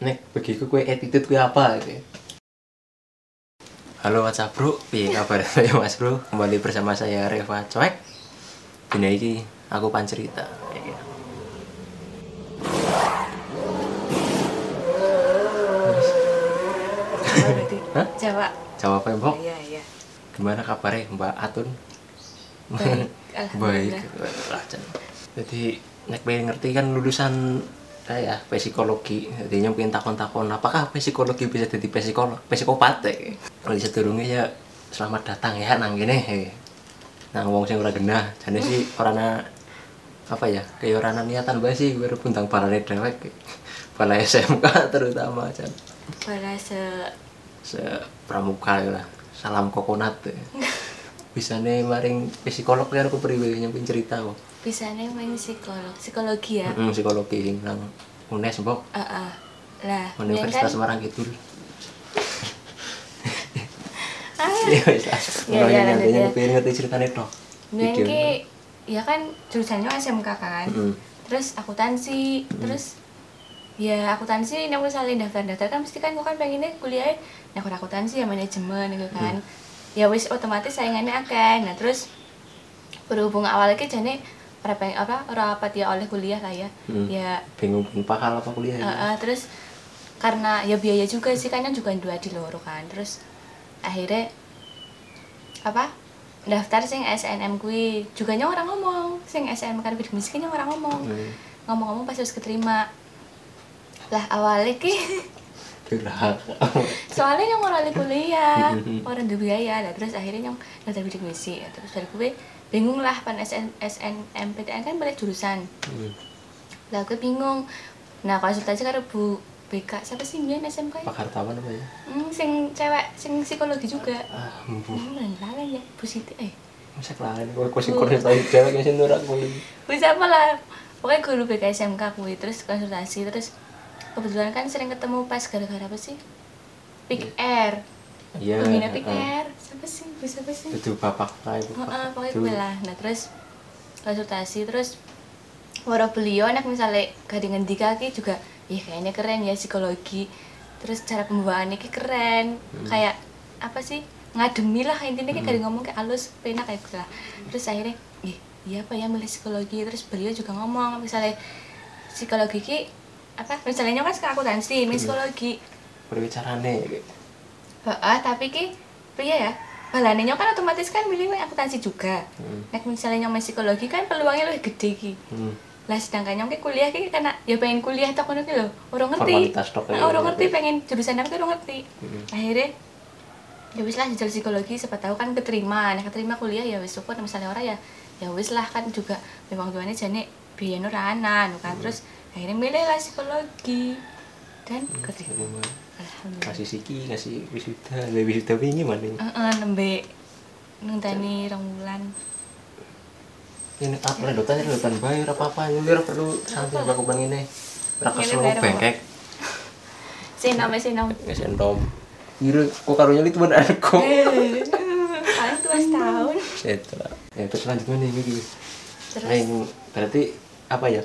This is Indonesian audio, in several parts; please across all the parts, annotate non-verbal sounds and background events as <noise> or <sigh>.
nek bagiku kue attitude kue apa gitu halo WhatsApp bro. Piye kabar? <laughs> Saya mas bro kembali bersama saya Reva Coek Dina ini aku pancerita kayak gitu. berarti <laughs> Hah? Jawa. Jawab apa mbok iya iya. Gimana kabarnya Mbak Atun? Baik <laughs> baik. jadi nek pengen ngerti kan lulusan saya psikologi jadi pengen takon-takon apakah psikologi bisa jadi psikolog psikopat ya kalau sedurunge ya selamat datang ya nang gini he. nang wong sing ora genah jane sih orangnya apa ya kayak orang niatan bae sih gue puntang balane dewek bala SMK terutama Cen. pada se se pramuka lah salam kokonat ya. <laughs> bisa nih maring psikolog kan aku priwe nyampe cerita kok bisa nih main psikolog psikologi ya? Mm, psikologi sing nang UNES mbok ah ah. lah main Universitas kan Semarang Kidul. Ah. Iya <laughs> wis lah. Iya, iya, lanjut, nantinya ya. pengen ngerti Video. ki ya kan jurusannya SMK kan. Mm. terus akuntansi terus ya akuntansi nek misalnya daftar-daftar kan mesti kan kok kan pengennya kuliah nek akuntansi ya manajemen gitu kan ya wis otomatis saingannya akeh. Nah terus berhubung awalnya ki jane ora pengen apa ora apa ya oleh kuliah lah ya. Hmm. ya. Bingung bingung pakal apa kuliah ini eh, terus karena ya biaya juga sih kan yang juga dua di loro kan. Terus akhirnya apa daftar sing SNM kui juga nyong orang ngomong sing SNM kan bidik miskin nyong orang ngomong. Hmm. ngomong-ngomong pas harus keterima. Lah awalnya ki <laughs> Durhaka. <laughs> soalnya nyong orang kuliah <laughs> orang di biaya. Lah terus akhirnya nyong daftar bidik misi terus dari gue bingung lah pan SN, SNMPTN kan balik jurusan. Hmm. lah gue bingung. Nah konsultasi karo bu BK siapa sih Mian SMK ya? pakar taman apa ya? Hmm, sing cewek sing psikologi juga. Ah embu hmm, lalen ya. Bu Siti eh. Masa kok sing korek tadi dewek yang sing nurak kuliah bisa apa lah? Pokoknya guru BK SMK kuwi. Terus konsultasi terus kebetulan kan sering ketemu pas gara-gara apa sih? Pick Air. Iya pembina Pick heeh. Air. Siapa sih? Bu siapa sih? Itu bapak kayak Heeh, bapak pokoknya Itu. gue lah nah terus konsultasi terus waro beliau nek misalnya gak ngendi kaki juga ya kayaknya keren ya psikologi. Terus cara pembawaannya ki keren. Kayak apa sih? Ngademi lah intinya kayak gak ngomong kayak halus penak kayak gitu lah. Terus akhirnya ih iya apa ya milih psikologi? Terus beliau juga ngomong misalnya psikologi ki apa misalnya kan sekarang akuntansi milih psikologi berbicarane Heeh, tapi ki piye ya? Balane nyok kan otomatis kan milih yang akuntansi juga. Hmm. Nek misalnya nyok psikologi kan peluangnya lebih gede ki. Hmm. Lah sedangkan nyok ki kuliah ki karena ya pengen kuliah tok ngono ki lho. Ora ngerti. Nah, ora ngerti pengen jurusan apa ki ora ngerti. Hmm. Akhirnya ya wis lah jajal psikologi siapa tahu kan keterima. Nek keterima kuliah ya wis syukur misalnya ora ya ya wis lah kan juga memang tuane jane biyen ora ana anu kan. Terus akhirnya milih lah psikologi dan keterima. Alhamdulillah. kasih siki ngasih wisuda lebih wisuda wingi mana Heeh, nembe nentani rong wulan. ini apa redotan redotan bayar apa apa ini ora perlu santai aku bang ini ora Ini bayar apa? bengkek <laughs> Sinom sinom. nggak sentom Kira kok karunya itu bener aku. <laughs> Paling tua setahun. Itu lah. Ya terus lanjut nih ini. Terus Yang berarti apa ya?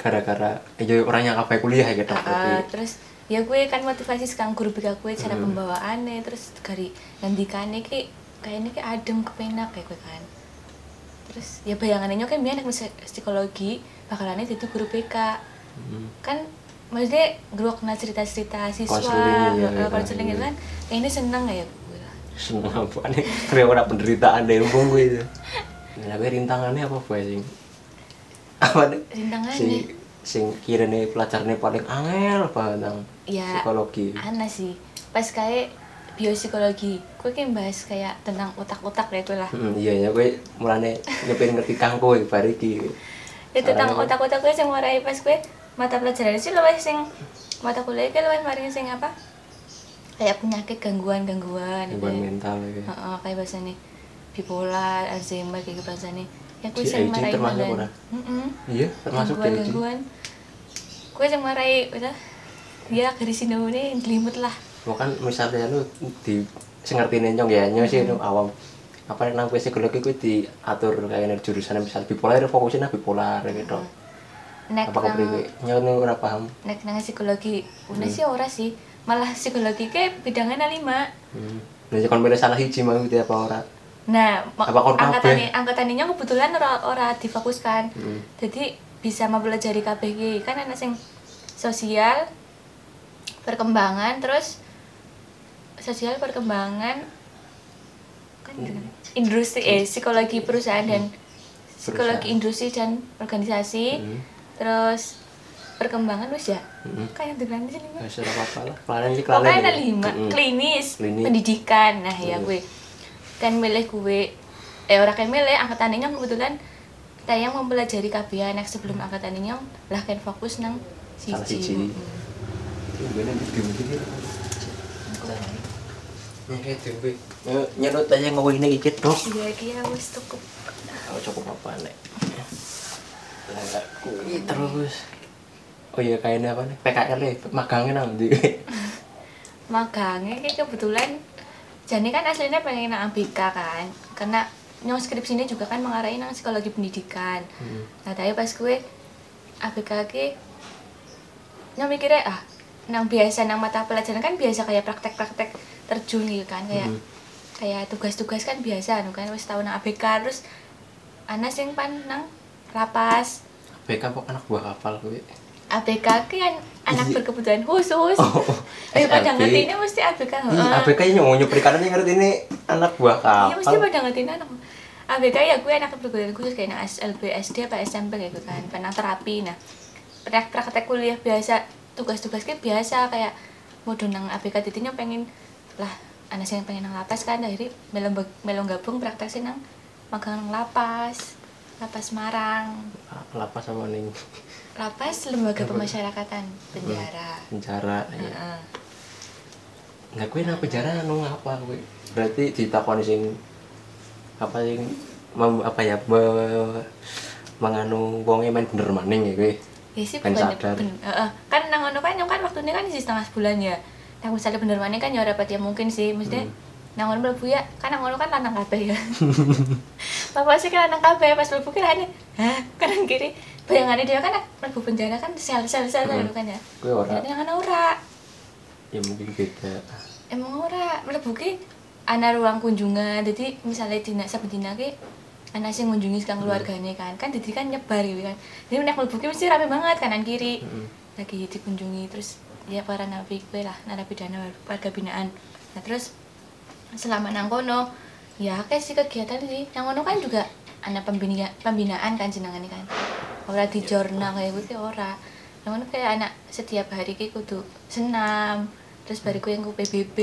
Gara-gara eh jadi orang yang apa kuliah ya gitu. berarti. terus ya gue kan motivasi sekarang guru BK gue cara Hmm. pembawaannya terus dari ngendikane ki kayaknya ki adem kepenak kayak gue kan terus ya bayangannya kan biar anak psikologi bakalannya jadi guru BK Hmm. kan maksudnya guru kenal cerita-cerita siswa Konseling, iya, eh, iya, konseling iya. gitu kan kayaknya seneng ya gue Seneng apa nih? <laughs> Kayak orang penderitaan deh umpung gue itu. Nah, tapi rintangannya apa gue sing? Apa nih? rintangannya Si sing kira nih pelajarnya paling angel apa tentang Ya, psikologi. aneh sih pas kayak biopsikologi gue kan bahas kayak tentang otak-otak ya gue lah Hmm, iya ya gue mulane ngepen ngerti kangko iki bar iki. ya tentang otak-otak gue sing warai pas gue mata pelajaran sih luwih sing mata kuliah kan luwih mari sing apa kayak penyakit gangguan-gangguan Gangguan ya. mental ya. Heeh, kayak bahasanya bipolar, Alzheimer kayak gitu bahasanya ya sing AG marai termasuk ora? Heeh. Iya, termasuk gangguan gue sing marai udah ya dari sini ini gelimut lah Lo kan misalnya lu di sing ngerti nyong ya, nyong sih nu awam. Apa nang psikologi kuwi diatur kayak nih jurusan misal bipolar fokusnya bipolar gitu. nek apa kepriwe nyono ora paham nek nang psikologi una Hmm. sih ora sih malah psikologi ke bidangnya lima hmm. Nek kon milih salah hiji mau itu apa ora nah angkatan kabeh? angkatannya kebetulan ora ora difokuskan Hmm. jadi bisa mempelajari iki. kan ana sing sosial perkembangan terus sosial perkembangan kan kan? industri eh psikologi perusahaan dan psikologi Perusahaan. industri dan organisasi Hmm. terus perkembangan wis ya Hmm. kayak dengan sini Ya ora apa-apa lah kelalen pokoknya ada ya. lima Mm-mm. klinis, Klinis. pendidikan nah ya Hmm. gue kan milih gue eh orang kayak milih angkatan ini kebetulan tayang mempelajari kabeh nek sebelum angkatan ini lah kan fokus nang Salah siji. Mm. Iki? Nyek dhewe. Nyedot aja ngomong ini dikit dok. iya iki ya wis cukup Aku cukup apa nek? Terus. Oh iya kayaknya apa nih? PKL ya, magangnya nang ndi? <laughs> magangnya kayak kebetulan jadi kan aslinya pengen nang ABK kan karena nyong skripsi ini juga kan mengarai nang psikologi pendidikan Hmm. nah tapi pas gue ABK ki nyong mikirnya ah nang biasa nang mata pelajaran kan biasa kayak praktek-praktek terjun gitu kan kayak Hmm. kayak tugas-tugas kan biasa nu kan wis tau nang ABK terus ana sing pan nang lapas BK kok anak buah kapal kuwi. ABK kan anak Iya. berkebutuhan khusus Oh, eh pada ngerti ini mesti ABK Ih, heeh. ABK nya mau perikanan yang ngerti ini anak buah Iya mesti kapal. pada ngerti anak ABK ya gue anak berkebutuhan khusus kayak SLB SD apa SMP gitu kan penang terapi nah praktek praktek kuliah biasa tugas-tugas kayak biasa kayak mau nang ABK titinya pengen lah anak yang pengen nang lapas kan akhirnya melong melong gabung praktek sih nang magang nang lapas lapas Marang Lapas sama ning lapas lembaga pemasyarakatan penjara penjara. ya. Heeh. Nggak kuwi nang penjara anu apa kuwi? Berarti ditakoni sing apa sing mem- apa ya me, menganu wonge main bener maning ya kuwi. ya sih Ben sadar. ben- heeh. kan nang ngono kan kan waktu ini kan isi setengah sebulan ya nah misalnya bener mana kan ya ora ya mungkin sih maksudnya Hmm. Nang ngono mlebu ya kan nang ngono kan lanang kabeh ya. <laughs> Bapak sih kan lanang kabeh pas mlebu kira hah kanan kiri. Bayangannya dia kan mlebu penjara kan sel sel sel Hmm. kan ya. Kuwi ora. Ternyata nang ora? Ya mungkin beda. emang ora mlebu ki ana ruang kunjungan. Jadi misalnya dina saben dina ki ana sing ngunjungi sekang keluarganya kan kan jadi kan nyebar gitu kan. Jadi nek mlebu ki mesti rame banget kanan kiri. Heeh. lagi dikunjungi terus ya para napi gue lah narapidana warga binaan. Nah terus selama nang kono ya kayak sih kegiatan sih nang kono kan juga ada pembina pembinaan kan jenengan kan ora di jurnal kayak gitu ora nang kono kayak anak setiap hari ki kudu senam terus bariku yang ku PBB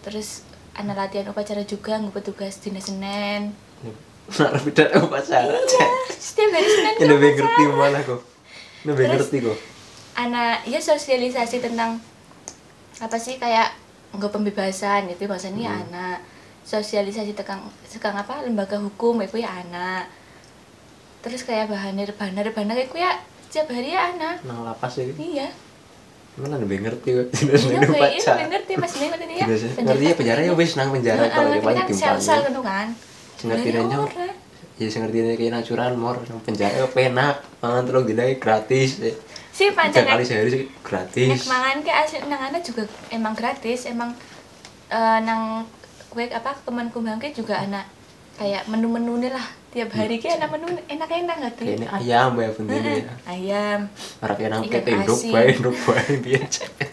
terus anak latihan upacara juga nggak petugas dinas Senin <laughs> Nah, beda pacaran. setiap hari Ya <laughs> ku lebih upacara. ngerti malah kok. Lebih ngerti kok. anak ya sosialisasi tentang apa sih kayak nggak pembebasan gitu bahasanya ya Hmm. anak sosialisasi tentang sekarang apa lembaga hukum itu ya anak terus kayak banner banner banner itu ya setiap hari ya anak Nang lapas ya. iya Mana lebih ngerti kok. iya <laughs> gue iya gue ngerti pas ini ngerti ya Ngerti ya penjara ya wis nang penjara kalau dia kan timpang. sel-sel gitu kan ngerti ora. Ya ngerti kayak nang curan mor nang penjara ya penak. Mangan telung dina gratis. Sih pancen kali nek sehari sih nek gratis. mangan ke asli nang ana juga emang gratis emang eh, nang kue apa Kemenkumham ke juga anak kayak menu-menu nih lah tiap hari ki anak menu enak-enak nggak tuh Kayak ini ayam ya Heeh, ya. ayam Harap nang Ikan kete induk bae induk bae biar <laughs> cepet.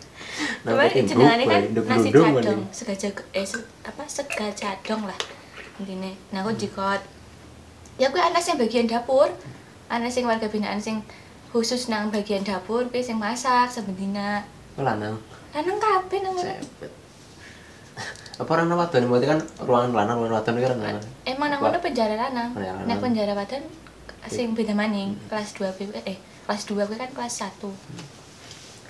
Nang Cuma kete induk jenengannya kan nasi cadong, sega eh apa sega cadong lah intinya. Nah aku jikot, ya aku anak yang bagian dapur, anak yang warga binaan sing khusus nang bagian dapur, gue sing masak sebendina. Oh, lanang. Lanang kabeh nang ngono. <laughs> Apa orang wadon berarti kan ruangan lanang ruangan wadon kan lanang. Emang nang ngono penjara lanang. Ya, Nek lanang. penjara wadon sing beda maning, kelas 2 gue eh kelas 2 gue kan kelas 1.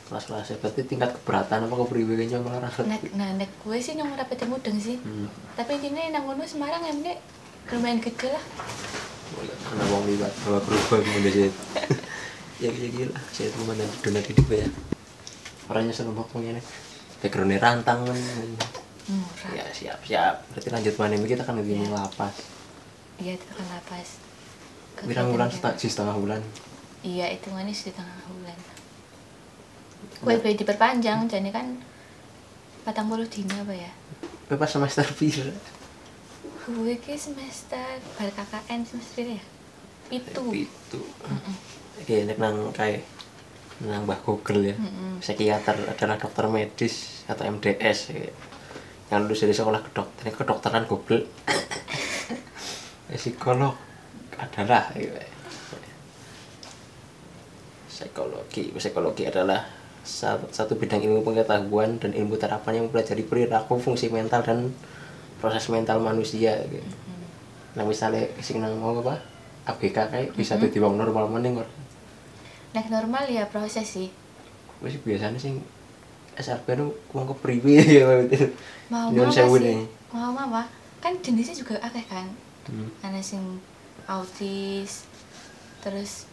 Kelas-kelas ya berarti tingkat keberatan apa kepriwe kayaknya malah ra Nek ngerti. nah nek gue sih nyong ora pete mudeng sih. Hmm. Tapi intinya nang ngono Semarang emne lumayan gede lah. Karena wong liwat bawa berubah kemudian sih. Ya ya gila, saya itu mana donat hidup ya. Orangnya seneng banget ngene. Backgroundnya rantang kan. Murah. Ya siap siap. Berarti lanjut mana ini kita kan lebih Iya. lapas. Iya itu kan lapas. Birang bulan Kegiatan setengah, si setengah bulan. iya hitungannya di tengah bulan kue boleh diperpanjang jadi kan patang puluh dina apa ya pas semester pira gue ke semester bar KKN semester ya itu itu oke nek nang kayak nang Mbah Google ya Mm-mm. psikiater adalah dokter medis atau MDS ya. yang lulus dari sekolah kedokteran kedokteran Google Ya, <laughs> psikolog adalah ya. psikologi psikologi adalah satu, satu bidang ilmu pengetahuan dan ilmu terapan yang mempelajari perilaku fungsi mental dan proses mental manusia gitu. nah misalnya sing nang mau apa ABK kayak bisa jadi wong normal mending kok nek normal ya proses sih. Wis biasanya sing SRP nu wong kepriwe <laughs> ya mau Nyuwun mama sewu sih. mau mama kan jenisnya juga akeh kan? Hmm. ada sing autis terus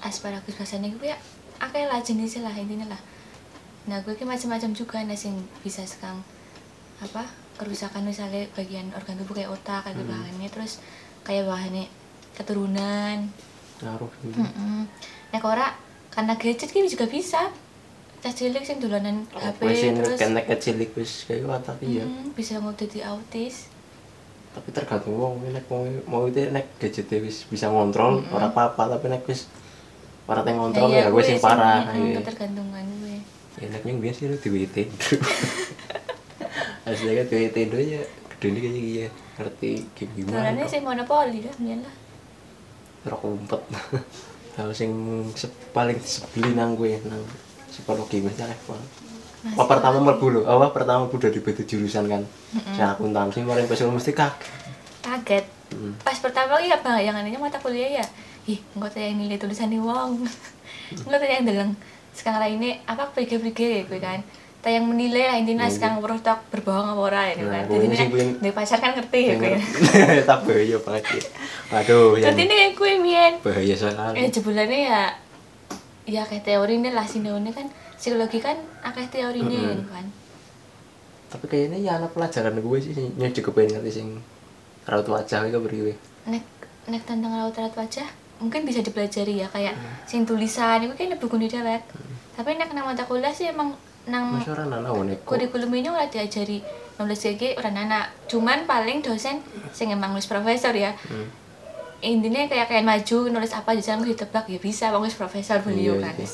asparagus biasanya gue ya akeh lah jenisnya lah intinya lah. Nah gue macam-macam juga ada sing bisa sekarang apa kerusakan misalnya bagian organ tubuh kayak otak kayak Hmm. bahannya terus kayak bahannya keturunan ngaruh Mm-mm. Nek ora karena gadget ki juga bisa. Cah cilik sing dolanan HP wis terus kena kecilik wis kayak watak iya mm, bisa mau jadi autis. tapi tergantung wong nek mau mau itu nek gadget wis bisa ngontrol ora apa-apa tapi nek wis ora teng ngontrol ya gue wis sing parah mm, ketergantungan gue. ya nek yang biasa lu duwe Nintendo aslinya duwe Nintendo ya gede kayaknya iya ngerti game gimana Dolanan sing monopoli kan biyen lah. Rok umpet <laughs> hal sing se- paling sebeli nang gue nang psikologi mesti level apa pertama mlebu lho apa pertama mlebu dari beda jurusan kan saya akuntansi maring pesikolog mesti kaget Kaget. Hmm. Pas pertama lagi apa yang anehnya mata kuliah ya. Ih, enggak tahu yang nilai tulisan nih wong. <laughs> Enggak tahu yang deleng. Sekarang ini apa prige-prige gue kan. Tak yang menilai lah intinya Iya, sekarang berotak berbohong apa ora ya Nah, kan. pokoknya Jadi nek dari pacar kan ngerti ya gue. <laughs> tak bahaya banget ya aduh ya Ngerti nih kayak gue mien. bahaya sekali Eh jebulannya ya ya kayak teori ini lah sinone kan psikologi kan akeh teori ini Mm-mm. kan. tapi kayaknya ya anak pelajaran gue sih sing nyuci kepengen ngerti sing raut wajah itu beriwe Nek nek tentang raut raut wajah mungkin bisa dipelajari ya kayak sing tulisan itu kan buku di dewek. Tapi nek nang mata kuliah sih emang nang masih orang nana nek kurikulum ini ora diajari nulis iki ora anak. Cuman paling dosen sing emang nulis profesor ya. Hmm. intinya kayak kayak maju nulis apa di sana ditebak ya bisa nulis profesor beliau kan iya.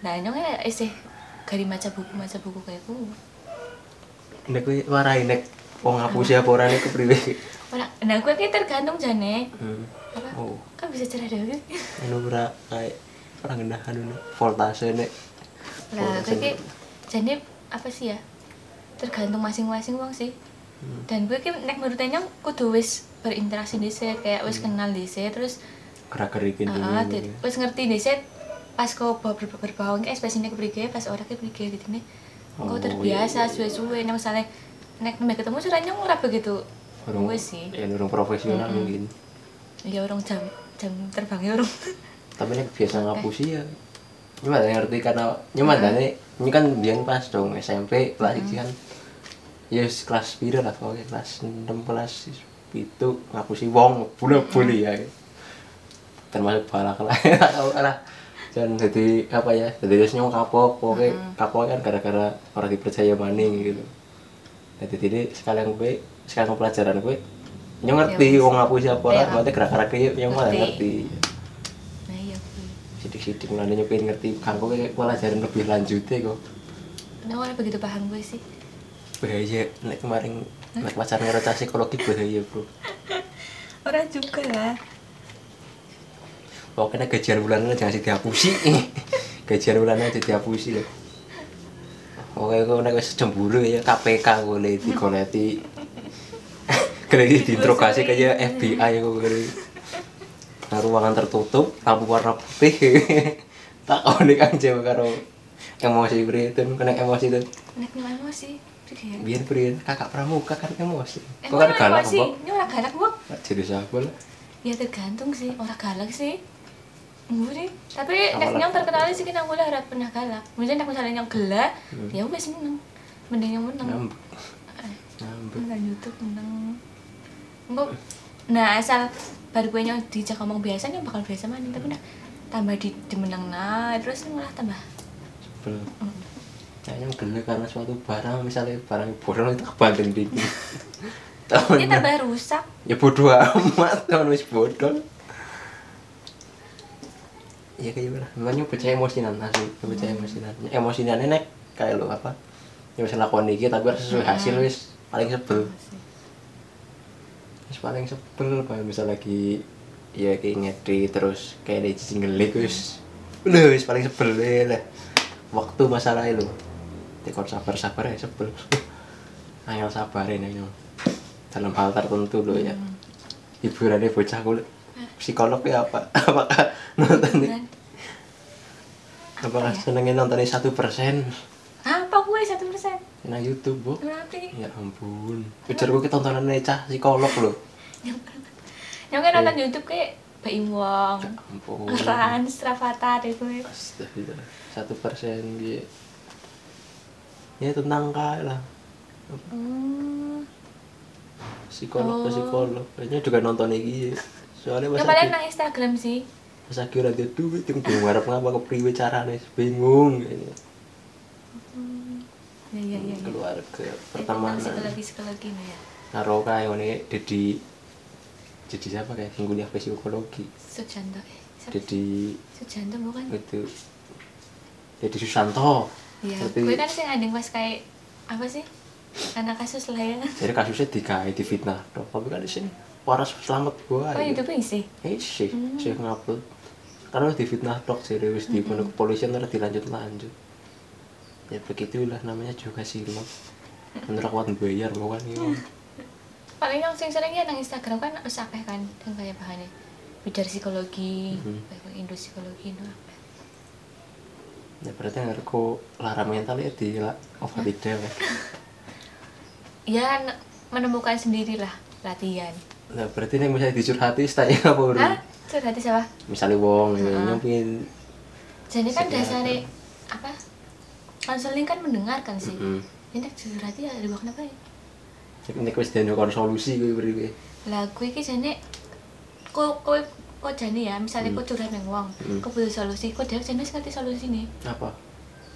nah ini kan sih gari maca buku maca buku kayak ku. Nek warai nek wong ngapus ya apa ora nek kepriwe. Orang nah gue kayak tergantung jane. Hmm. apa? Oh. Kan bisa cerah dewe anu ora kayak orang gendahan voltase nek nah gue kayak jane apa sih ya tergantung masing-masing wong sih Hmm. dan gue kayak nek menurutnya kudu wis berinteraksi di kayak wis kenal di terus gerak-gerikin Heeh, dulu dit- wis ngerti dhisik pas kau ber ber berbau ki ekspresine keprige pas ora keprige gitu nih. Kau Oh, terbiasa iya, iya. suwe-suwe nek misale nek mbak ketemu caranya ora begitu. orang Wis sih. ya orang profesional mungkin Ya orang jam jam terbangnya orang. tapi nek biasa ngapusi ya nyemat ngerti karena nyemat ini kan biar pas dong SMP kelas iki kan. Ya wis kelas pira lah pokoknya. Kelas 6 kelas itu ngapusi wong boleh boleh ya termasuk balak lah. <laughs> Lah. Dan jadi apa ya jadi terus nyong kapok pokoknya. Kapok kan gara-gara orang dipercaya maning gitu. Jadi jadi sekalian gue sekalian pelajaran gue nyong ngerti Ya, wong ngapusi apa Ya, lah berarti gerak-gerak dia nyong malah ngerti. ngerti Nah iya kuwi. Sidik-sidik. Mulane pengen ngerti kanggo kayak pelajaran lebih lanjutnya kok. Nah ora begitu paham gue sih. bahaya nek kemarin nek pacar ngerasa psikologi bahaya bro. <laughs> Ora juga lah. pokoknya gajian bulanan jangan sih dihapusi. <laughs> Gajian bulanan aja dihapusi loh pokoknya kau nek wis cemburu ya KPK gue lihat digoleti. <laughs> Geleti diinterogasi kayak FBI kok kali nah, ruangan tertutup lampu warna putih <laughs> tak kau nih kan jauh karo emosi beri itu kena emosi itu Nek nyuwun emosi. Ya? biar beri kakak pramuka kan emosi Eh, kok kan galak kok Ini ora galak, Bu. jadi siapa lah Ya tergantung sih, ora galak sih. Mburi, tapi nek nyong terkenal sih kita boleh ora pernah galak. Mungkin nek misalnya nyong gelak, ya wis meneng. Mending yang meneng. ngambek ngambek Nang YouTube meneng. Enggak nah asal baru gue nyong dijak ngomong biasa nih bakal biasa maning tapi nah tambah di dimenang nah terus malah tambah. Sebel. Mm. kayaknya gede karena suatu barang misalnya barang bodol itu kebanting di ini <laughs> tahun tambah rusak. Ya bodoh amat tahun wis bodol. Ya kayak gimana? Memangnya baca emosinan asli. Baca emosinan. Emosinan ini nek kayak lo apa? Ya bisa lakukan dikit tapi harus sesuai hasil wis paling sebel wis paling sebel kalau bisa lagi ya kayak ngedit terus kayak ada jingle wis. Udah wis paling sebel lah waktu masalah itu tekor sabar sabar ya sebel. <laughs> Angel sabarin ayo dalam hal tertentu loh ya. Hiburannya bocah kulit. Psikolog ya apa <laughs> apakah nonton apakah ya? senengnya nontonnya satu persen apa gue satu persen nah YouTube bu. Kenapa ya ampun. Ujar gue tontonannya cah psikolog loh yang kan nonton YouTube kayak Baim Wong ya ampun. Rans Rafathar itu. Astagfirullah. Satu persen gitu ya tentang kayak lah. Hmm. psikolog Oh. psikolog. Kayaknya juga nonton iki soalnya pas lagi nang Instagram sih. Pas lagi ora ada duit yang bingung ngarep ngapa kepriwe carane. Bingung kayaknya ya ya ya, keluarga sekali pertemanan lagi sekali lagi ya? Karo kayak ngene jadi jadi siapa kayak kuliah psikologi? Sujanto eh siapa? jadi Sujanto bukan? Itu. Jadi Susanto. Iya, Berarti- gue kan sih ngadeng pas kayak apa sih? Anak kasus lah ya. jadi kasusnya dikai di fitnah dong tapi kan di sini waras selamat gua Oh itu pun sih. eh sih Hmm. sih ngupload karena di fitnah dok. Serius di pondok kepolisian terus dilanjut lanjut ya begitulah namanya juga silap menurut kuat bayar bukan ini Paling yang sing sering ya nang Instagram kan wis akeh kan yang kayak bahannya belajar psikologi, Mhm. kayak Indo psikologi no apa. ya berarti yang aku lara mental ya di lah over ya <laughs> Ya menemukan sendirilah latihan. nah berarti yang bisa dicurhati stay apa bro Hah? Curhat siapa? misalnya wong ya, Heeh. nyopin Jadi kan dasarnya apa? Konseling kan mendengarkan sih. Mm-mm. Ini curhat ya ada kenapa ya? ini wis dene solusi gue beri gue lah gue iki jane kok kok kok jane ya misalnya kok curhat nang wong Hmm. kok butuh solusi kok dhewek jane ngerti solusine? Apa?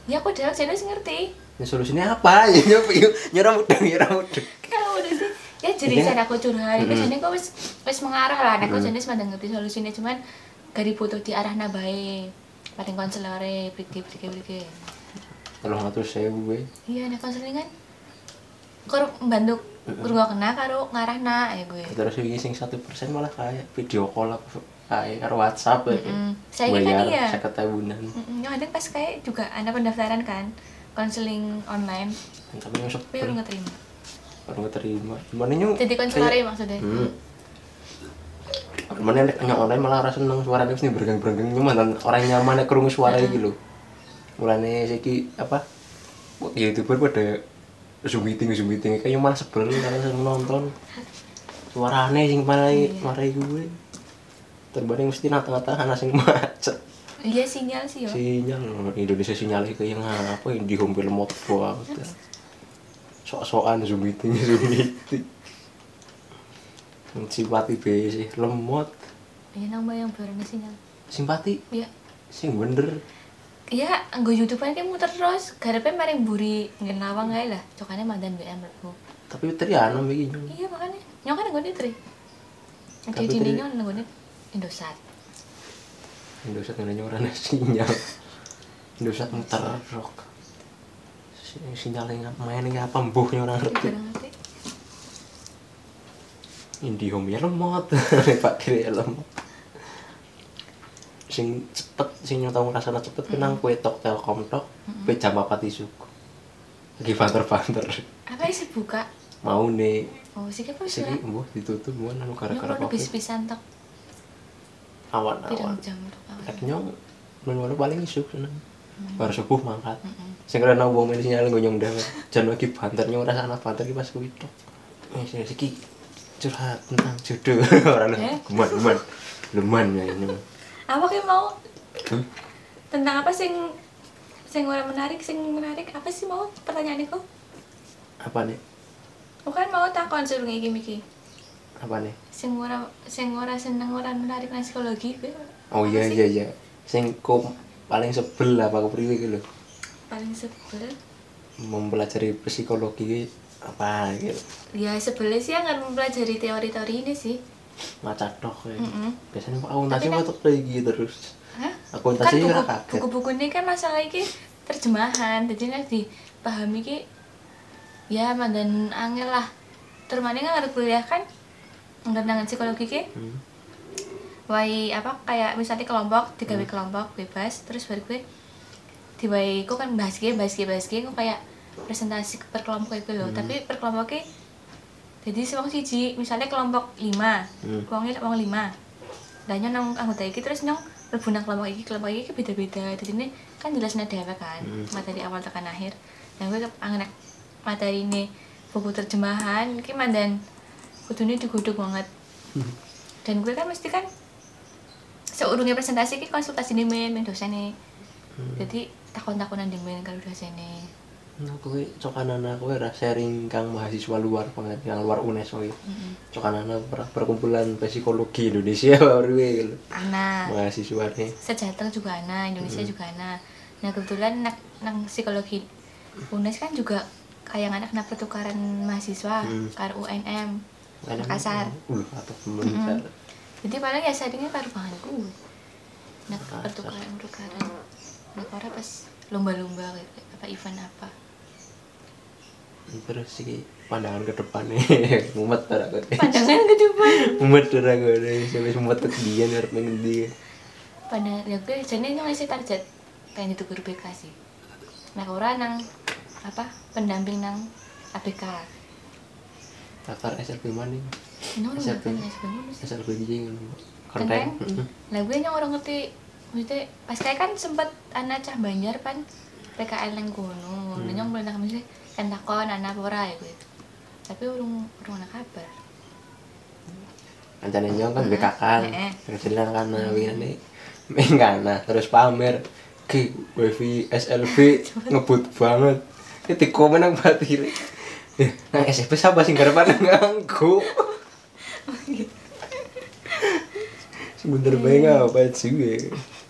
Ya kok dhewek jane ngerti. Ini solusinya apa? <laughs> Ya nyopi nyerah mudeng nyerah mudeng. Kalau udah sih. Ya jadi saya aku curhat itu jane kok wis wis mengarah lah. Nek kok Mm. jane ngerti solusine cuman gak dibutuh di arah bae. Paling konselore briki briki briki tolong atur saya gue iya nek konseling kan? Kok membantu kurang kena karo ngarahna ya gue terus ini sing satu persen malah kayak video call apa kayak karo WhatsApp ya. Mm-mm. Saya kan iya. seket tahunan. Mm, Yang ada pas kayak juga ada pendaftaran kan konseling online. Tapi yang udah nggak terima nggak terima mana nyung? Jadi konselor ya maksudnya? Hmm. mana yang online malah rasa seneng suaranya sini bergang bergang nyaman orang nyaman kerungu suara iki lho mulane saiki apa youtuber pada zoom meeting zoom meeting kayak malah sebel karena seneng nonton. Suarane sing marai marai gue terbanding mesti nata-nata anak sing <laughs> macet. Iya sinyal sih yo sinyal Indonesia sinyalnya kayak yang apa yang di home lemot banget sok-sokan zoom meeting <laughs> zoom meeting. Simpati be sih? Lemot. Iya nambah yang berani sinyal. Simpati? Iya. Sing bener iya anggo YouTube kan muter terus. Garapnya mari buri ngen lawang ae lah. Cokane mandan BM aku. Tapi teriana begini iya makanya. Nyong kan nggone tri. Tapi di Tri- nyong nggone Indosat. Indosat nggak orang sinyal. Indosat muter rock sinyalnya mainnya apa mbuhnya orang ngerti. Indihome ya lemot Pak kiri ya lemot sing cepet sing nyotong rasanya cepet kenang kue tok telkom tok pe jam apa isuk lagi banter banter apa sih buka? Mau nih. Oh sih apa sih sih mbuh ditutup mau nanu nyong kalau apa bis-bisan tok. Awan pirang awan jam tok awan. Nyong menurut paling isuk seneng. Baru subuh mangkat. Mm-mm. sing kena wong men sinyal gue nyong dewe jan lagi banter nyong rasanya banter ki pas kuwi tok. Eh iki curhat tentang jodoh. <laughs> Ora lho Eh? luman luman luman ya ini. Apa kayak mau? Hmm? tentang apa sing sing ora menarik sing menarik? Apa sih mau pertanyaan kok apa nih? Bukan mau takon suruh iki miki. Apa nih? Sing ora sing ora seneng ora menarik nang psikologi kuwi. Oh iya iya iya. Sing kok paling sebel apa kepriwe iki lho. Paling sebel? Mempelajari psikologi apa gitu. Ya sebelnya sih akan mempelajari teori-teori ini sih maca tok ya. Mm-mm. biasanya aku akuntansi Tapi kan- kok kayak gitu terus Hah? Akuntansi kan ora buku, kaget. buku-buku ini kan masalah ini terjemahan jadi nek dipahami ki ya mandan angel lah termane kan harus kuliah kan tentang psikologi ki hmm. Wai apa kayak misalnya kelompok digawe kelompok bebas terus baru gue diwai kok kan bahas gue bahas gue bahas gue kayak presentasi per kelompok itu loh tapi per kelompoknya jadi wong siji misalnya kelompok lima Hmm. wongnya wong lima. Dan nyong nang anggota iki terus nyong lebu nang kelompok iki kelompok iki beda-beda. Jadi ini kan jelas dewe kan Hmm. materi awal tekan akhir. Dan gue angenak materi ini buku terjemahan ki mandan kudune diguduk banget. Dan gue kan mesti kan seurungnya presentasi ki konsultasi nih men men dosen nih jadi takon-takonan di men kalau dosen nih Nah, aku cokanan aku ora sharing kang mahasiswa luar banget yang luar UNES iki. Cokanan per- perkumpulan psikologi Indonesia <laughs> baru gitu. anak Mahasiswa nih. sejateng juga ana Indonesia juga ana nah kebetulan nak nang psikologi UNES kan juga kayak anak anak pertukaran mahasiswa Hmm. karo UNM Makassar Uh, atau Makassar. jadi paling ya sharingnya karo bahan gue nak pertukaran pertukaran nah ora pas lomba-lomba apa event apa Terus sih pandangan ke depan nih. <laughs> Mumet tar aku. pandangan ke depan <laughs> Mumet tar aku deh. Sampai mumet ke dia ngarep pengen dia. pada ya gue jadi nyong isi target pengen itu guru BK sih nah ora nang apa pendamping nang ABK Daftar SLB mana? udah SLB. SLB sih kenteng Kenteng. lah gue nyong orang ngerti maksudnya pas kayak kan sempet anak cah banjar pan PKL yang kono nah nyong pernah mesti kan takon anak apa ora ya gue tapi urung urung anak kabar Ancane nyong kan BK kan. Kejelang kan mengana terus pamer ki wifi SLB <laughs> ngebut banget. Itu komen nang batin. Eh, nang SMP siapa sih garepan nganggo? <laughs> Sebentar bae ngapa sih?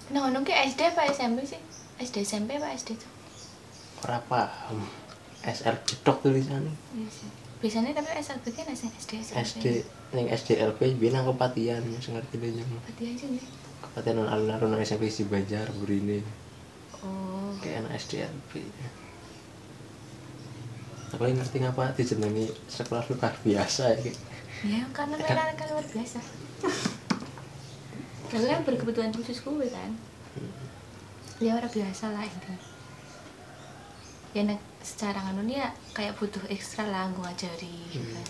nah ngono ki SD apa SMP sih SD SMP apa SD tuh Ora paham. SLB tok tulisannya. Iya sih. biasanya tapi SLB kan SD SD SD ning SDLB bilang kepatian ngerti deh nyong. berarti aja nih Kepatian alun-alun nang SMP si Banjar burine. oh kayak anak SDLB aku yang ngerti ngapa dijenengi sekolah luar biasa ya ya karena <laughs> mereka kan luar biasa kalian berkebutuhan khusus gue kan ya orang biasa lah itu ya nek secara nganu ya kayak butuh ekstra lah gue ngajari gitu. Kan.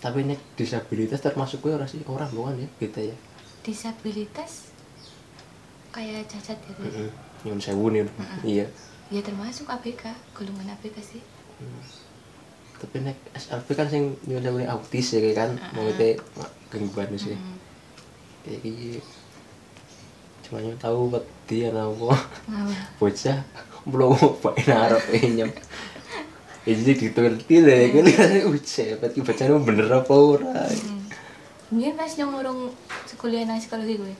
tapi nek disabilitas termasuk gue orang sih? Orang bukan ya kita ya? Disabilitas kayak cacat gitu Heeh. nyun sewu nih iya. Ya termasuk ABK golongan ABK sih. Tapi nek SLB kan sing nyun sewu autis ya kan? Mau itu gangguan sih. Mm. kayak gitu cuma tahu buat dia apa? Bocah belum mau narap nyam ya jadi diteliti lah ya kan <laughs> ucap berarti bacanya bener apa ora Mungkin pas nyong urung sekuliah nang psikologi gue.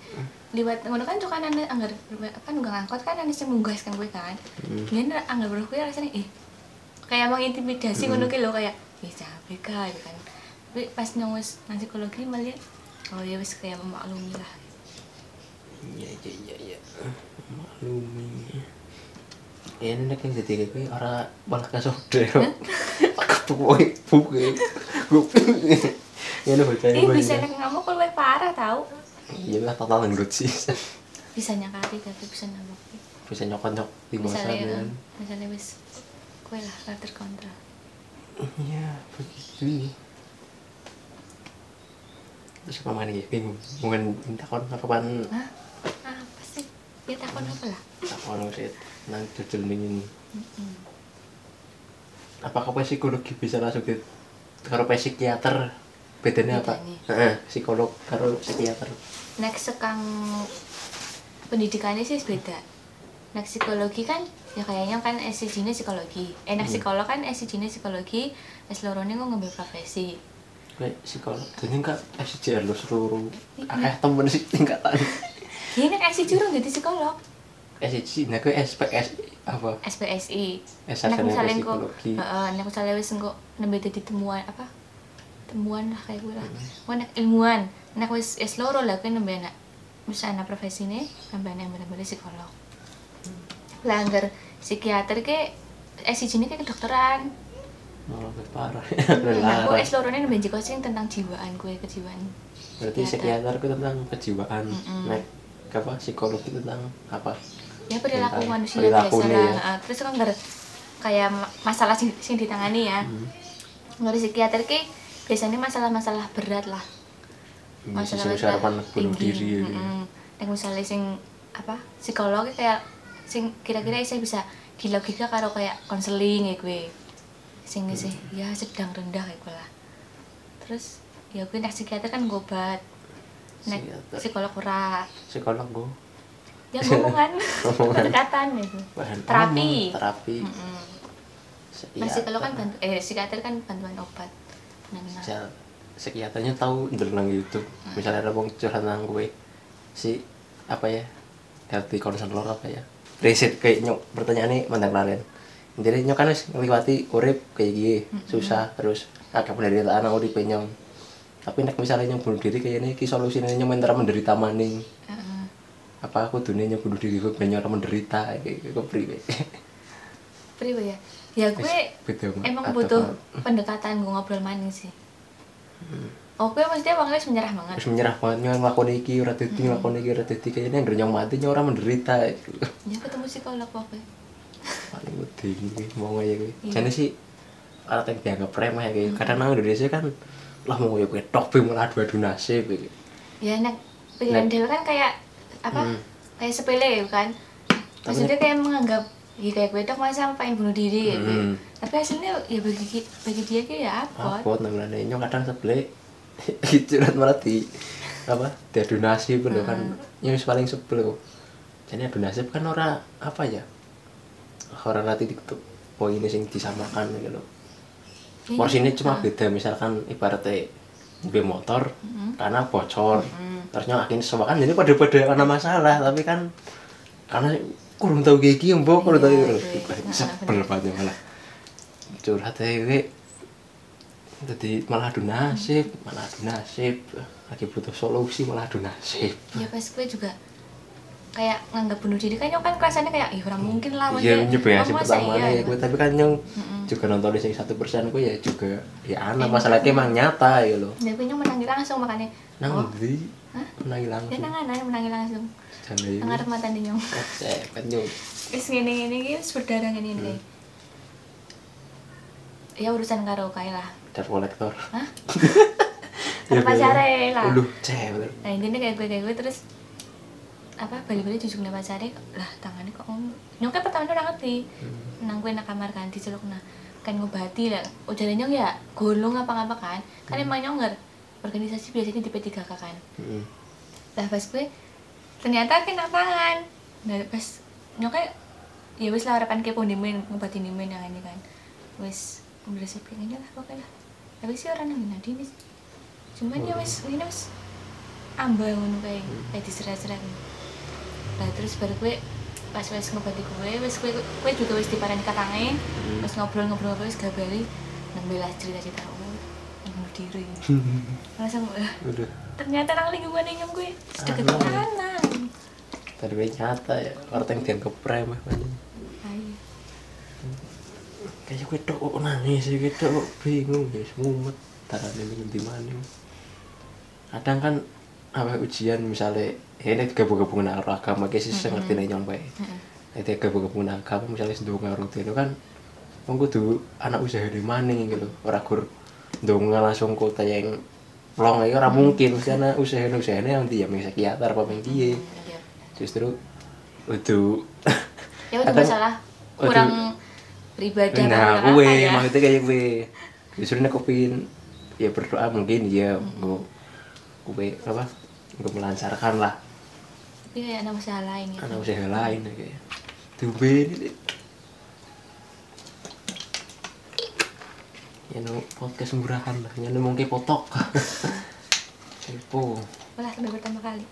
Liwat ngono kan cok kan ana anggar apa nunggang angkot kan ana sing munggas kan gue kan. Mungkin anggar bro gue rasanya eh kayak mengintimidasi ngono ki lho kayak ya capek kan gitu kan. Tapi pas nyong wis nang psikologi malah oh ya wis kayak memaklumi lah. iya iya iya iya maklumi ya ini nek yang jadi kayak orang malah kasode aku pokoknya pokoknya gue ya ini Eh bisa nek ngamuk kalau parah tau. iya lah total nggak sih Bisa nyakati tapi bisa ngamuk. bisa nyokot nyok di masa Misalnya kan eh, misalnya wis kue lah lah terkontrol. iya begitu terus ke mana ya bingung mungkin minta kon kapan Hah? Apa sih? Ya takon apa lah? takon sih nang jujur dingin Mm-mm. apakah psikologi bisa langsung di karo psikiater? Bedanya apa. Heeh, psikolog karo psikiater. Next sekang pendidikannya sih beda. Nek psikologi kan ya kayaknya kan SCG ini psikologi. Eh nek psikolog kan SCG ini psikologi S lorone kok ngambil profesi. Kayak psikolog jadi enggak SJR lo seluruh. Akeh temen sih tingkatan Ini nek curung jadi psikolog. SJ nah ke SPS apa SPSI. Nek misalnya psikologi. heeh, nek misalnya wis engko nembe dadi temuan apa? Temuan lah kayak gue lah. Wah nek ilmuwan, nek wis wis loro lah kuwi nembe anak wis ana profesine nembe anak bener-bener psikolog. Lah anggar psikiater ke SI jenis kayak kedokteran. lebih parah <laughs> Nah, aku es loro nembe jiko sing tentang jiwaan gue kejiwaan. berarti psikiater itu tentang kejiwaan nek apa psikologi tentang apa ya perilaku Tentang manusia biasa ya. lah. terus kan nggak kayak ma- masalah sing, sing ditangani ya Hmm. nggak psikiater ki biasanya masalah-masalah berat lah Bisa harapan bunuh diri ya. mm yang misalnya sing apa psikolog ki kayak sing kira-kira saya bisa dilogika karo kayak konseling ya gue sing Hmm. sih ya sedang rendah kayak gue lah terus ya gue nek psikiater kan ngobat nek Psikiater. psikolog ora psikolog gue ngomongan <laughs> Ngomongan. pendekatan gitu bahan Terapi. terapi Mm-mm. Psikiater. Nah, psikolog kan bantu, eh psikiater kan bantuan obat. Nah, nah. psikiaternya tahu nang YouTube misalnya ada wong curhat nang gue si apa ya dari konselor apa ya riset kayak nyok pertanyaannya mandang kalian jadi nyok kan wis ngliwati urip kayak gini susah terus agak penderitaan nang uripe nyong tapi nek misalnya nyong bunuh diri kayak ini ki solusine nyong mentar menderita maning Heeh. Apa aku dunia bunuh diri gue banyak orang menderita kayak gue priwe Priwe ya? Ya gue beda banget. emang butuh apa? pendekatan gue ngobrol maning sih. Oh, gue maksudnya wong wis menyerah banget. terus menyerah banget nyong ngelakoni iki ora dadi ngelakoni iki ora dadi kayaknya yang nyong mati nyong orang menderita Ya ketemu psikolog pokoknya. paling wedi gue mau aja gue Iya. jadi sih orang yang dianggap remeh kayak kadang nang Indonesia kan lah mau ya gue tok malah adu adu nasib gitu. Ya nek pilihan dewe kan kayak apa? Hmm. Kayak sepele ya kan. Maksudnya kayak menganggap ya kayak gue masa pengen bunuh diri kayak gue. Hmm. Tapi hasilnya ya bagi bagi dia kayak ya apa? apa nang ngene nyong kadang sebele <laughs> curhat malah di apa diadu nasib lho kan yang wis paling sebel kok jadi adu nasib kan ora apa ya orang nanti di poin sing disamakan gitu loh Iya, porsinya cuma beda misalkan ibaratnya mobil motor karena bocor. Terus nyong akhirnya semua kan jadi pada pada karena masalah tapi kan karena kurang tahu kayak gini mbok kurang tahu Iya, gitu iya. sebel banget malah. Curhat gue jadi malah adu nasib malah adu nasib. Lagi butuh solusi malah adu nasib. Ya pas gue juga kayak nganggap bunuh diri kan nyok kan kerasannya kayak ih orang mungkin lah iya oh, masa pertama iya, ya gitu. gue tapi kan nyong juga nonton di sing satu persen gue ya juga ya anak Enak. masalahnya emang nyata ya lo Ya gue nyok menangi langsung makanya. Nang oh. di Hah? menangi ya langsung nang anak menangi langsung. Ini. Ngarep mata nih nyong. Eh kan nyong. Wis ngene ngene iki wis berdarah ngene ngene Hmm. ya urusan karo kae lah. Dar kolektor. Hah? <laughs> Ya, Karo pacare lah. Uluh, cewek. nah intinya kayak gue kayak gue terus apa balik-balik jujuk nih pacare lah tangannya kok om nyong kan pertama udah ngerti Hmm. nang gue nak kamar kan diceluk nah kan ngobati lah. Ujarnya nyong ya golong apa apa kan kan emang nyonger. Organisasi biasanya di P3K kan. Mm. lah pas gue ternyata kena tangan. Nah pas nyong kayak ya wis lah harapan kepo dimen ngobati dimen yang ini kan. Wis beresip pengennya lah pokoknya tapi sih orang yang nadi nih cuman ya wis ini wis ambang ngono kayak kayak diserat-serat nah terus baru gue pas wis ngobati gue wis gue gue juga wis diparani katangnya Hmm. wis ngobrol-ngobrol wis gabari nang bela cerita-cerita oh yang bunuh diri <laughs> langsung Udah. ternyata nang lingkungan yang gue sedeket Anu. kanan Tadi gue nyata ya, orang yang dianggap ayo Kayak gue tok kok nangis, gue tok kok bingung ya, semumet. Taran ini di mana? Kadang kan apa ujian misalnya, ya ini gabung-gabung dengan agama, kayak sih saya ngerti nih nyampe. Ini gabung-gabung dengan agama, misalnya sedang ngarung itu kan, Wong kudu anak usaha di mana gitu, orang kur donga langsung kota yang long ya orang mungkin, anak usaha usahanya yang dia yang psikiater apa yang dia. Iya. justru itu ya udah Kadang- masalah kurang beribadah nah gue ya. maksudnya kayak gue justru nek kepingin ya berdoa mungkin ya gue gue apa gue melancarkan lah. Tapi kayak ada masalah lain ya. Anak usaha lain ya, kayak tuh ini ya no podcast murahan lah. Ya no mungkin potok. <laughs> Itu Malah sampai pertama kali.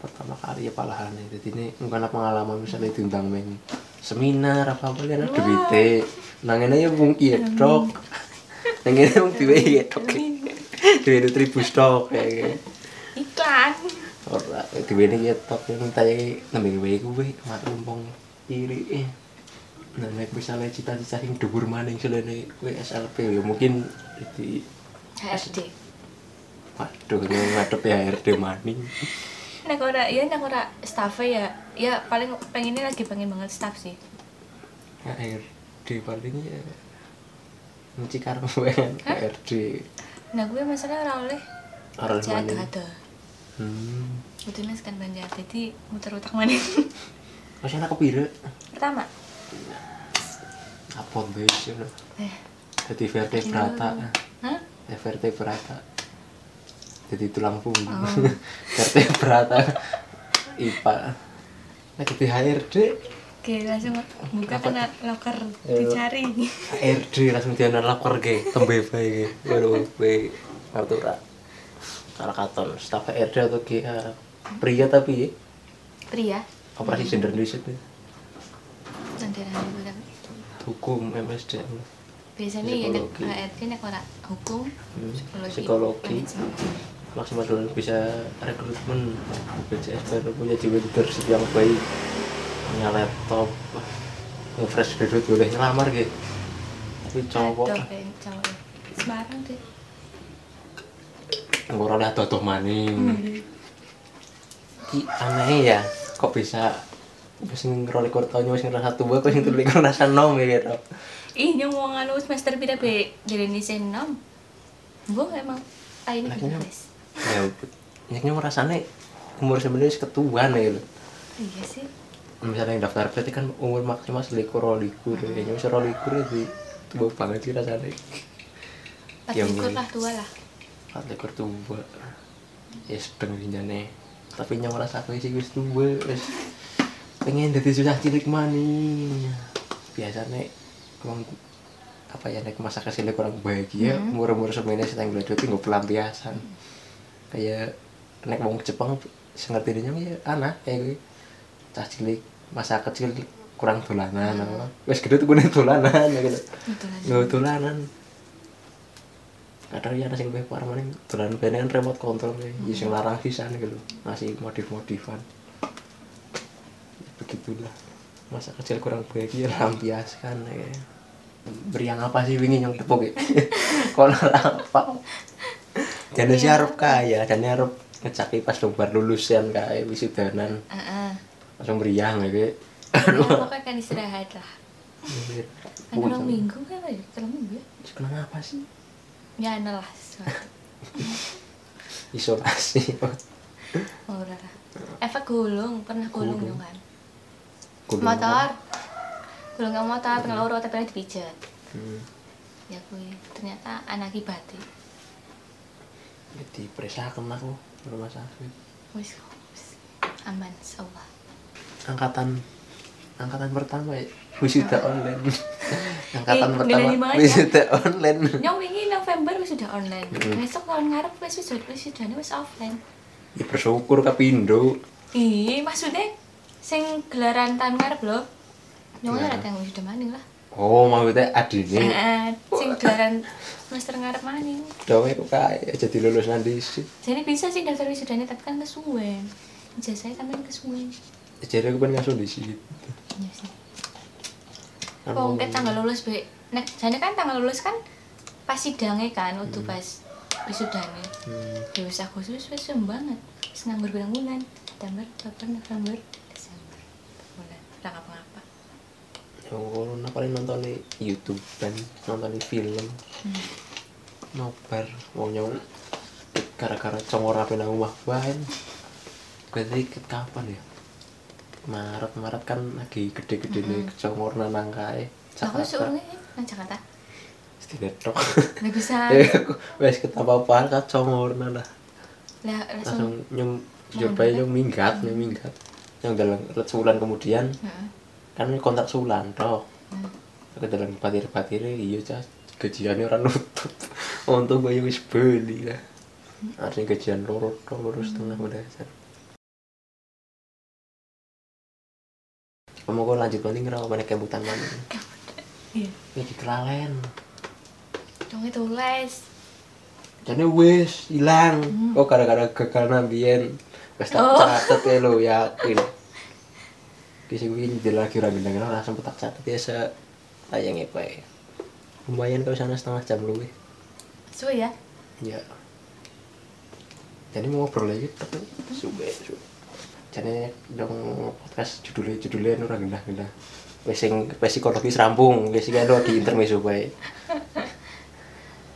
pertama kali ya palahan jadi ini bukan pengalaman misalnya diundang main seminar apa apa kan ada duitnya nangin aja mungkin dok. Nangin aja mungkin ya dok. Duit itu ribu stok kayak Iklan. ora ini ya tok yang minta ya nambah gue gue mak lumpong iri eh nah nek misalnya cita-cita yang dubur maning selain gue SLP ya mungkin di HRD. waduh ngadep ya RD maning Nek ora ya nek ora staff ya ya paling pengennya lagi pengen banget staff sih. HRD paling ya Nci karo <laughs> pengen HRD Nah gue masalah ora oleh Ora oleh ada. Hmm Kebetulan sekan banyak jadi muter otak mana. <laughs> Masih anak kepira? Pertama. Apa deh sih lo? Eh. Jadi vertebrata Hah? Ya vertebrata Jadi tulang punggung Oh. <laughs> IPA Nah jadi HRD Oke, langsung buka kena loker dicari. HRD langsung dia lapor ke Tembe bae ke Waduh bae Artura Salah katon Staff HRD atau GA Pria tapi ya Pria. Operasi gender riset ya Nanti nanti gue tapi. Hukum MSD Biasanya ya nek. HRD nek ora hukum, Hmm, psikologi, psikologi. maksimal dulu bisa rekrutmen BCS baru punya jiwa leadership yang baik punya laptop fresh graduate boleh ngelamar gitu tapi cowok Aduh, cowok. Semarang deh. Lihat tuh maning Hmm. Ki aneh ya kok bisa wis ngerolikur tahun wis ngerasa tua kok sing tulikur rasa nom ya gitu Ih, nyong wong anu semester pira be jadi sen nom. Mbok emang ayo Lah, nih nyong. guys. ya nyaknya ngerasane umur sebenarnya ketuaan ya gitu Iya sih. misalnya yang daftar berarti kan umur maksimal selikur rolikur ya bisa rolikur ya di tua banget sih rasanya Pas Ya, lah tua lah. Empat ekor tua ya sedang jinjane tapi yang merasa aku sih wis tua wis pengen jadi susah cilik maning biasanya emang apa ya nek masa kecilnya kurang bahagia Hmm. umur umur semuanya sedang graduate nggak pelampiasan. Kayak nek wong Jepang sengerti dia ya anak kayak gue cah cilik masa kecil kurang dolanan apa. Wis gede tuh gue dolanan ya gitu. Dolanan kadang ya nasi lebih parah mana dolanan bene kan remote control ya. Hmm. sing larang sisan gitu. Ngasih modif modifan begitulah. Masa kecil kurang bahagia lampiaskan ya. Beriang apa sih wingi yang tepuk ya? Kalau apa jadi sih harap kaya dan harap ngecaki pas bar lulusan kaya wisudanan Heeh. langsung beriang ya kayak Ya, pokoknya kan istirahat lah. Kan minggu kan ya, kalau minggu ya. Sekarang apa sih? Ya <laughs> lah sesuatu. Isolasi. Lah. Efek gulung, pernah gulung Gulung. kan. Gulung Motor. Gulung nggak motor, tengah loro tapi dipijat. Hmm. Ya kuwi ternyata anak ibati. Jadi perisakan aku rumah sakit. Wis wis. aman insyaallah. Angkatan angkatan pertama ya wisuda online. <laughs> angkatan Eh, pertama wisuda online. Nyong wingi November wis sudah online. Mm. Besok tahun ngarep wis wis wis sudah wis offline. Ya bersyukur kapindo. Ih, maksudnya sing gelaran tahun ngarep lho. Nyong Gelaran. ora tanggung sudah maning lah. Oh, maksudnya adine. Heeh, sing gelaran semester ngarep maning. Dawe kok kaya jadi lulus nanti sih. Jadi bisa sih daftar wisudanya tapi kan kesuwen. Ijazahnya kan kan kesuwen. Jadi aku pengen ngasuh di sini. Iya sih. Mungkin tanggal lulus be, nek jane kan tanggal lulus kan pas sidangnya kan, waktu pas wisudanya. Hmm. Ya wis Agustus wis banget. Wis nganggur bilang bulan. September, Oktober, November, Desember. Bulan. Ora ngapa-ngapa. Yang corona paling nonton di YouTube dan nonton di film. Hmm. Nobar mau nyawa gara-gara congor apa nang omah bahan. Berarti kapan ya? Maret Maret kan lagi gede-gede nih congor nang kae. Aku seurungnya nang Jakarta. Setidaknya tok. Nggak bisa. <laughs> Ya aku wes ketapa apa kan congor lah. Lah Langsung langsung. nyem Mau coba berangkat? yang minggat, yang minggat. Yang dalam sebulan kemudian Heeh. kan kontrak sulan toh. Hmm. Ke dalam batir-batir iya cah gajiannya orang nutup <laughs> untung gue wis beli lah artinya gajian loro tok, loro setengah udah kamu kok lanjut nanti ngerasa mana kebutan mana iya. Ya dikelalen dong itu les jadi wis hilang. Kok gara-gara gagal nambien wis tak Oh. catet ya lo yakin. Kisah gue ini lagi orang gendang langsung tak catet ya se layangnya bae lumayan kau sana setengah jam lu suwe ya? Ya jadi mau ngobrol lagi tapi sube sube jadi dong podcast judulnya judulnya nu orang gendah gendah pesing psikologis rampung guys kan di intermezzo bae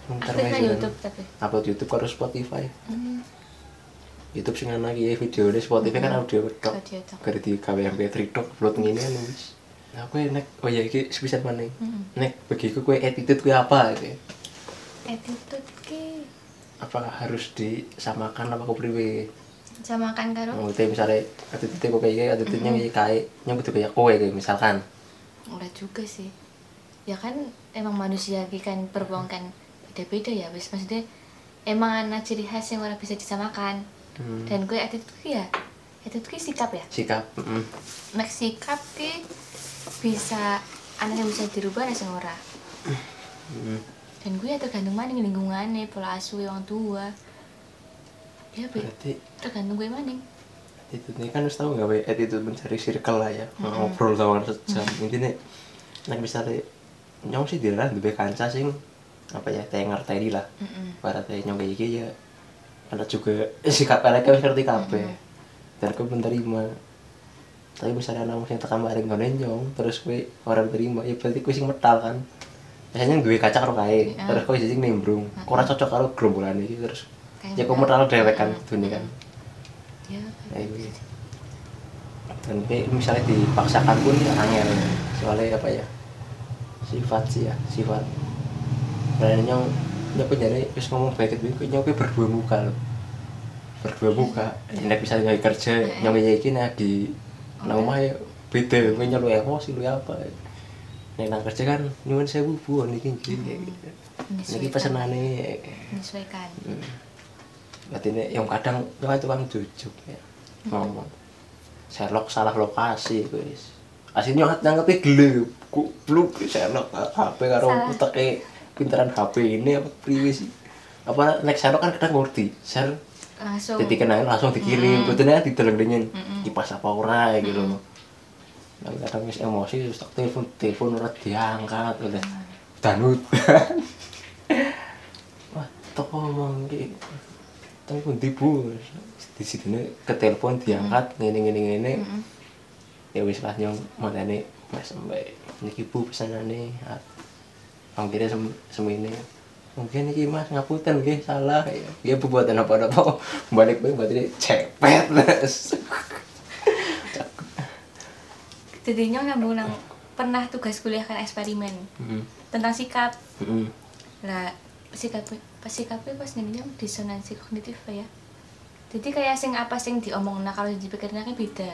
aktif kan YouTube tapi. Upload YouTube karo Spotify. Hmm. YouTube sing ana iki video ini Spotify kan audio tok. Audio tok. gara di gawe MP3 tok upload ngene kan wis. Nah kowe nek oh ya iki sepisan maning Mm-mm. nek bagiku kowe attitude kowe apa gitu attitude ki? Apakah harus disamakan apa priwe samakan karo? Maksudnya misalnya attitude kok kayak gini, attitude-nya kayak kayak yang butuh kayak kowe kayak misalkan. Enggak juga sih. Ya kan emang manusia ki kan beruang kan beda-beda ya wis maksudnya emang ada ciri khas yang orang bisa disamakan. Hmm. dan gue attitude ki ya attitude ki sikap ya? Sikap mm, nek sikap ki bisa anak yang bisa dirubah anak yang ora. Mm. dan gue ya tergantung mana lingkungannya pola asuh orang tua ya be berarti tergantung gue maning attitude ini kan harus tahu nggak Be? attitude mencari circle lah ya. Ngobrol sama orang sejam. Intinya nek misalnya nyong sih dia lebih kanca sing apa ya teh ngerti lah. Mm-mm. para teh nyong kayak gini ya ada juga <laughs> sikap mereka ngerti kabeh. Dan aku menerima. Tapi misalnya anak yang tekan bareng ngono nyong terus gue orang terima ya berarti gue sing metal kan. Biasanya gue kaca karo kae Iya. terus gue sing nimbrung. Ora cocok karo gerombolan iki terus ya kok metal. metal dewek kan dunia kan. Ya kayak gue dan misalnya dipaksakan pun ya angel soalnya apa ya sifat sih ya sifat. Karena nyong nyong penjara terus ngomong baik itu gue berdua muka loh berdua muka. Enak bisa nggak kerja kayak gini nah di nang omah ya beda. Gue nyong lu emosi lu apa. Nek nang kerja kan nyuwun sewu bu niki gini gitu. Niki pesenane. Menyesuaikan. Hmm. Berarti ini yang kadang itu kan tukang jujuk ya. Ngomong. Sherlock salah lokasi guys. Aslinya nggak nangkepi gele. Kupluk Sherlock HP karo uteke pinteran HP ini apa priwe sih? Apa nek Sherlock kan kadang ngerti. Share langsung titik langsung dikirim. Mm. Betulnya dideleng dengan Mm-mm. kipas apa ora gitu loh. Nah, kadang wis emosi terus tak telepon telepon ora diangkat udah danut. <laughs> Wah, tok ngomong ki. Teng pundi Bu? Di sini ke telepon diangkat ngene ngene ngene. Mm-mm. Ya wis lah nyong manane Mas Mbak. Niki Bu pesanane. Panggilnya sem semene. Mungkin iki Mas ngapunten nggih salah ya. Ya Bu buatan apa-apa. Balik bae berarti cepet jadi nyong nyambung nang pernah tugas kuliah kan eksperimen Heeh. tentang sikap Heeh. lah sikap pas sikapnya pas ngene nyong disonansi kognitif ya jadi kayak sing apa sing diomong nah kalau dipikirnya kan beda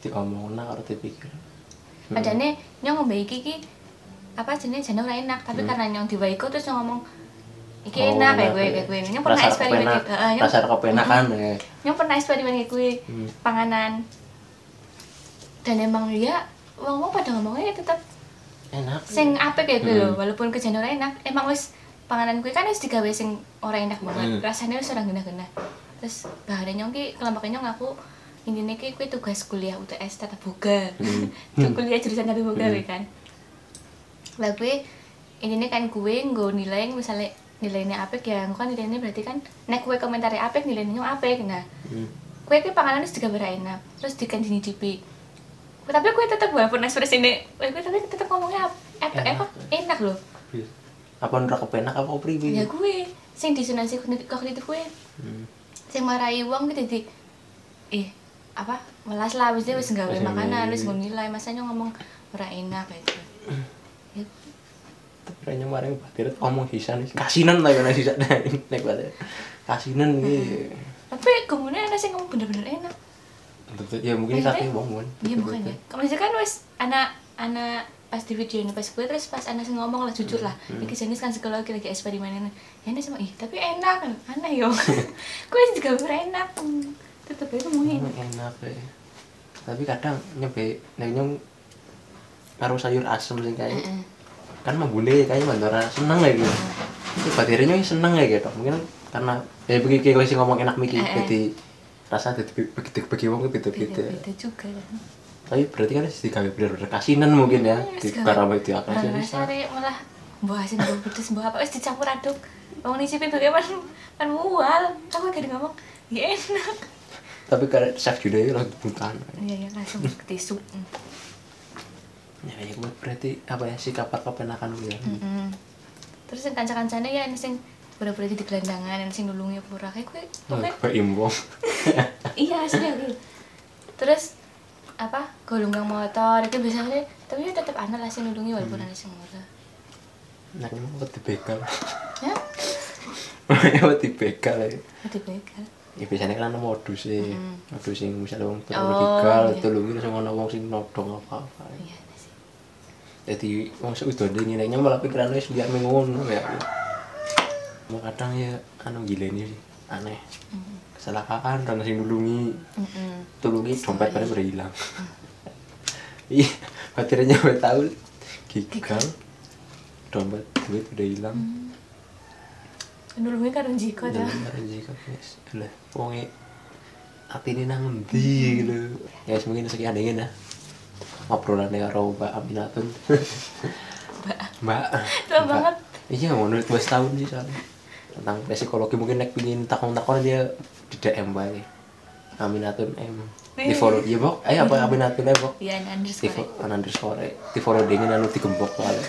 Diomongna karo dipikir. padahal nyong ngombe iki ki apa jenis jane ora enak tapi Hmm. karena nyong diwaiko terus nyong ngomong iki Oh, enak kayak gue ya. kayak gue nyong pernah eksperimen kayak heeh, nyong rasa kepenak kan ya. nyong pernah eksperimen kayak gue Hmm. panganan dan emang ya wong wong pada ngomongnya ya tetap Enak. sing apik kayak gue Hmm. loh walaupun ora enak emang wis panganan gue kan wis digawe sing ora enak banget Hmm. rasanya wis ora genah-genah terus bahannya nyong ki kelompoknya nyong aku intinya ki gue tugas kuliah UTS tata boga Hmm. <laughs> Tuh kuliah jurusan tata boga Hmm. kan lah gue intinya kan gue nggak nilai misalnya nilainya apik ya kan nilainya berarti kan nek gue komentari apik nilainya nyong apik nah Hmm. kue ki panganan wis digawe enak terus dikan dinyicipi tapi kue tetep walaupun ekspresi ini kue tapi tetep ngomongnya ap- apa Enak. apa enak loh Apa ora kepenak apa priwe? ya gue sing disonansi kognitif gue Hmm. sing marahi wong gitu jadi ih apa melas lah wis wis gawe makanan wis nggo nilai masanya ngomong ora enak kayak gitu ya, Tapi kayaknya kemarin batir ngomong hisan kasinan lah kan hisan nek batir. Kasinan iki. tapi kemudian ada sing ngomong bener-bener enak. Ya mungkin wong kan. iya bukan ya kalau misalkan wis anak anak pas di video ini pas gue terus pas anak sing ngomong lah jujur lah. Hmm. iki jenis kan psikologi lagi eksperimen ya ini sama ih tapi enak kan? Aneh yo. Gue juga berenak Hmm, tetep ngomongin Hmm, enak ya tapi kadang nyebe nek nyong karo sayur asem sing kayak Heeh. kan mambune kayak mandora seneng ya gitu itu batirnya seneng ya gitu mungkin karena ya begini kayak sing ngomong enak mikir Eh, eh. jadi rasa jadi begitu wong beda beda beda juga kan tapi berarti kan harus digawe bener-bener kasinan mungkin ya. Di Segala- karena itu akan jadi sare malah buasin buah pedes buah apa? Wis dicampur aduk. Wong nyicipin bagaimana kan mual. Aku gak ngomong ya enak. Tapi karena chef juga ya lagi bukan iya ya langsung tisu ya ya berarti apa ya sikap apa penakan ya? Mm-mm. terus yang kanca-kancane ya ini sing pura-pura di gelandangan yang sing nulungi pura. Kayak gue pokoknya gue imbong <laughs> iya asli aku terus apa golongan motor itu biasanya tapi ya tetap anak lah sing nulungi walaupun Hmm. anak sing motor nah ini mau dibegal ya mau dibegal ya? Di begal ya biasanya kan ada modus sih. Mm. modus sing misalnya wong Oh, begal iya. tulungi terus ngono wong sing nodong apa apa iya sih. Jadi wong dingin nya malah pikirannya wis biar ngono ya. Kadang ya anu gila ini sih aneh Mm-mm. kecelakaan karena sing nulungi Mm-mm. tulungi dompet pada berhilang iya baterainya gue tahu gigal dompet duit udah hilang nulungi kan jiko dah arti jika guys, lah, wonge hati ini nang endi gitu. Ya mungkin sekian dingin ya. Obrolannya karo Mbak Aminatun. <laughs> Mbak. Tua Mbak. banget. Iya, mau nulis dua tahun sih soalnya. Tentang psikologi mungkin nek pingin takon-takon dia di DM bae. Aminatun M. Di follow iya bok. Eh apa Aminatun ya bok? iya Di underscore underscore. Di follow dingin anu digembok soalnya.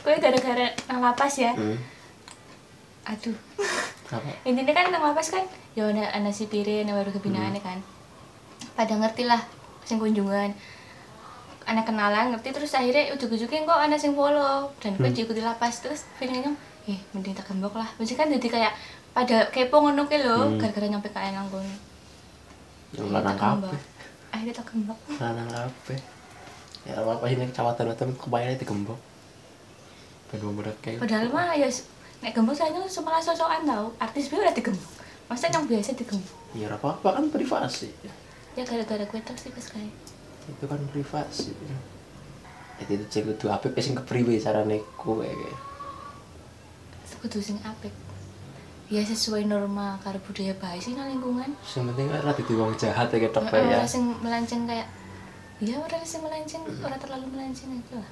gue gara-gara nang lapas ya Hmm. aduh Apa? intinya kan nang lapas kan ya ada anak si pirin yang baru kebinaan kan pada ngerti lah sing kunjungan anak kenalan ngerti terus akhirnya ujuk-ujuknya kok anak sing follow dan gue diikuti lapas terus feelingnya eh mending tak gembok lah maksudnya kan jadi kayak pada kepo ngono ke lo Hmm. gara-gara nyampe ke enang kono Yang lanang Tak gembok. kabeh. akhirnya tak gembok Lanang apa? Ya apa sih nek cawatan itu kebayang digembok. Ben bener kayak. padahal mah ya nek gembok saya malah sosokan tau artis biar udah digembok masa yang biasa digembok Ya ora apa-apa kan privasi. ya gara-gara gue terus sih pas kayak Itu kan privasi. Jadi itu cek kudu apik sing kepriwe carane kowe. Kudu sing apik ya sesuai norma karo budaya baik sih nang lingkungan Sing penting ora dadi wong jahat ya ketok Heeh, ya. sing melenceng kayak ya orang sing melenceng orang terlalu melenceng itu lah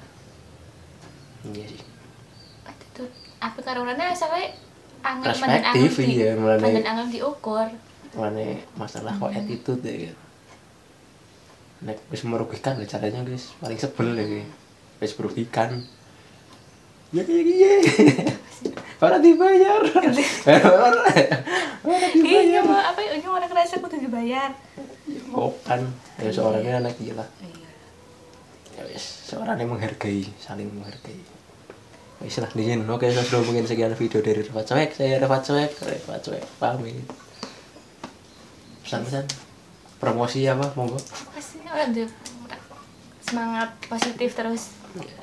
Iya sih. itu apik karo asalnya angin mandan Perspektif, angin di iya, mandan angin diukur Mane masalah kok attitude ya. Nek wis merugikan lah caranya guys paling sebel ya. Wis merugikan. Ya kayak gini. <laughs> Para dibayar. Para <laughs> iya dibayar. mah apa ya ujung orang kerasa kudu dibayar Bukan. Ya seorangnya anak gila. iya Ya wis, seorang yang menghargai, saling menghargai. Wis lah dingin. Oke, saya sudah mungkin sekian video dari Reva Cuek. Saya Reva Cuek, Reva Cuek. Pamit. Pesan-pesan. Promosi apa? Monggo. pasti orang tuh semangat positif terus Ya,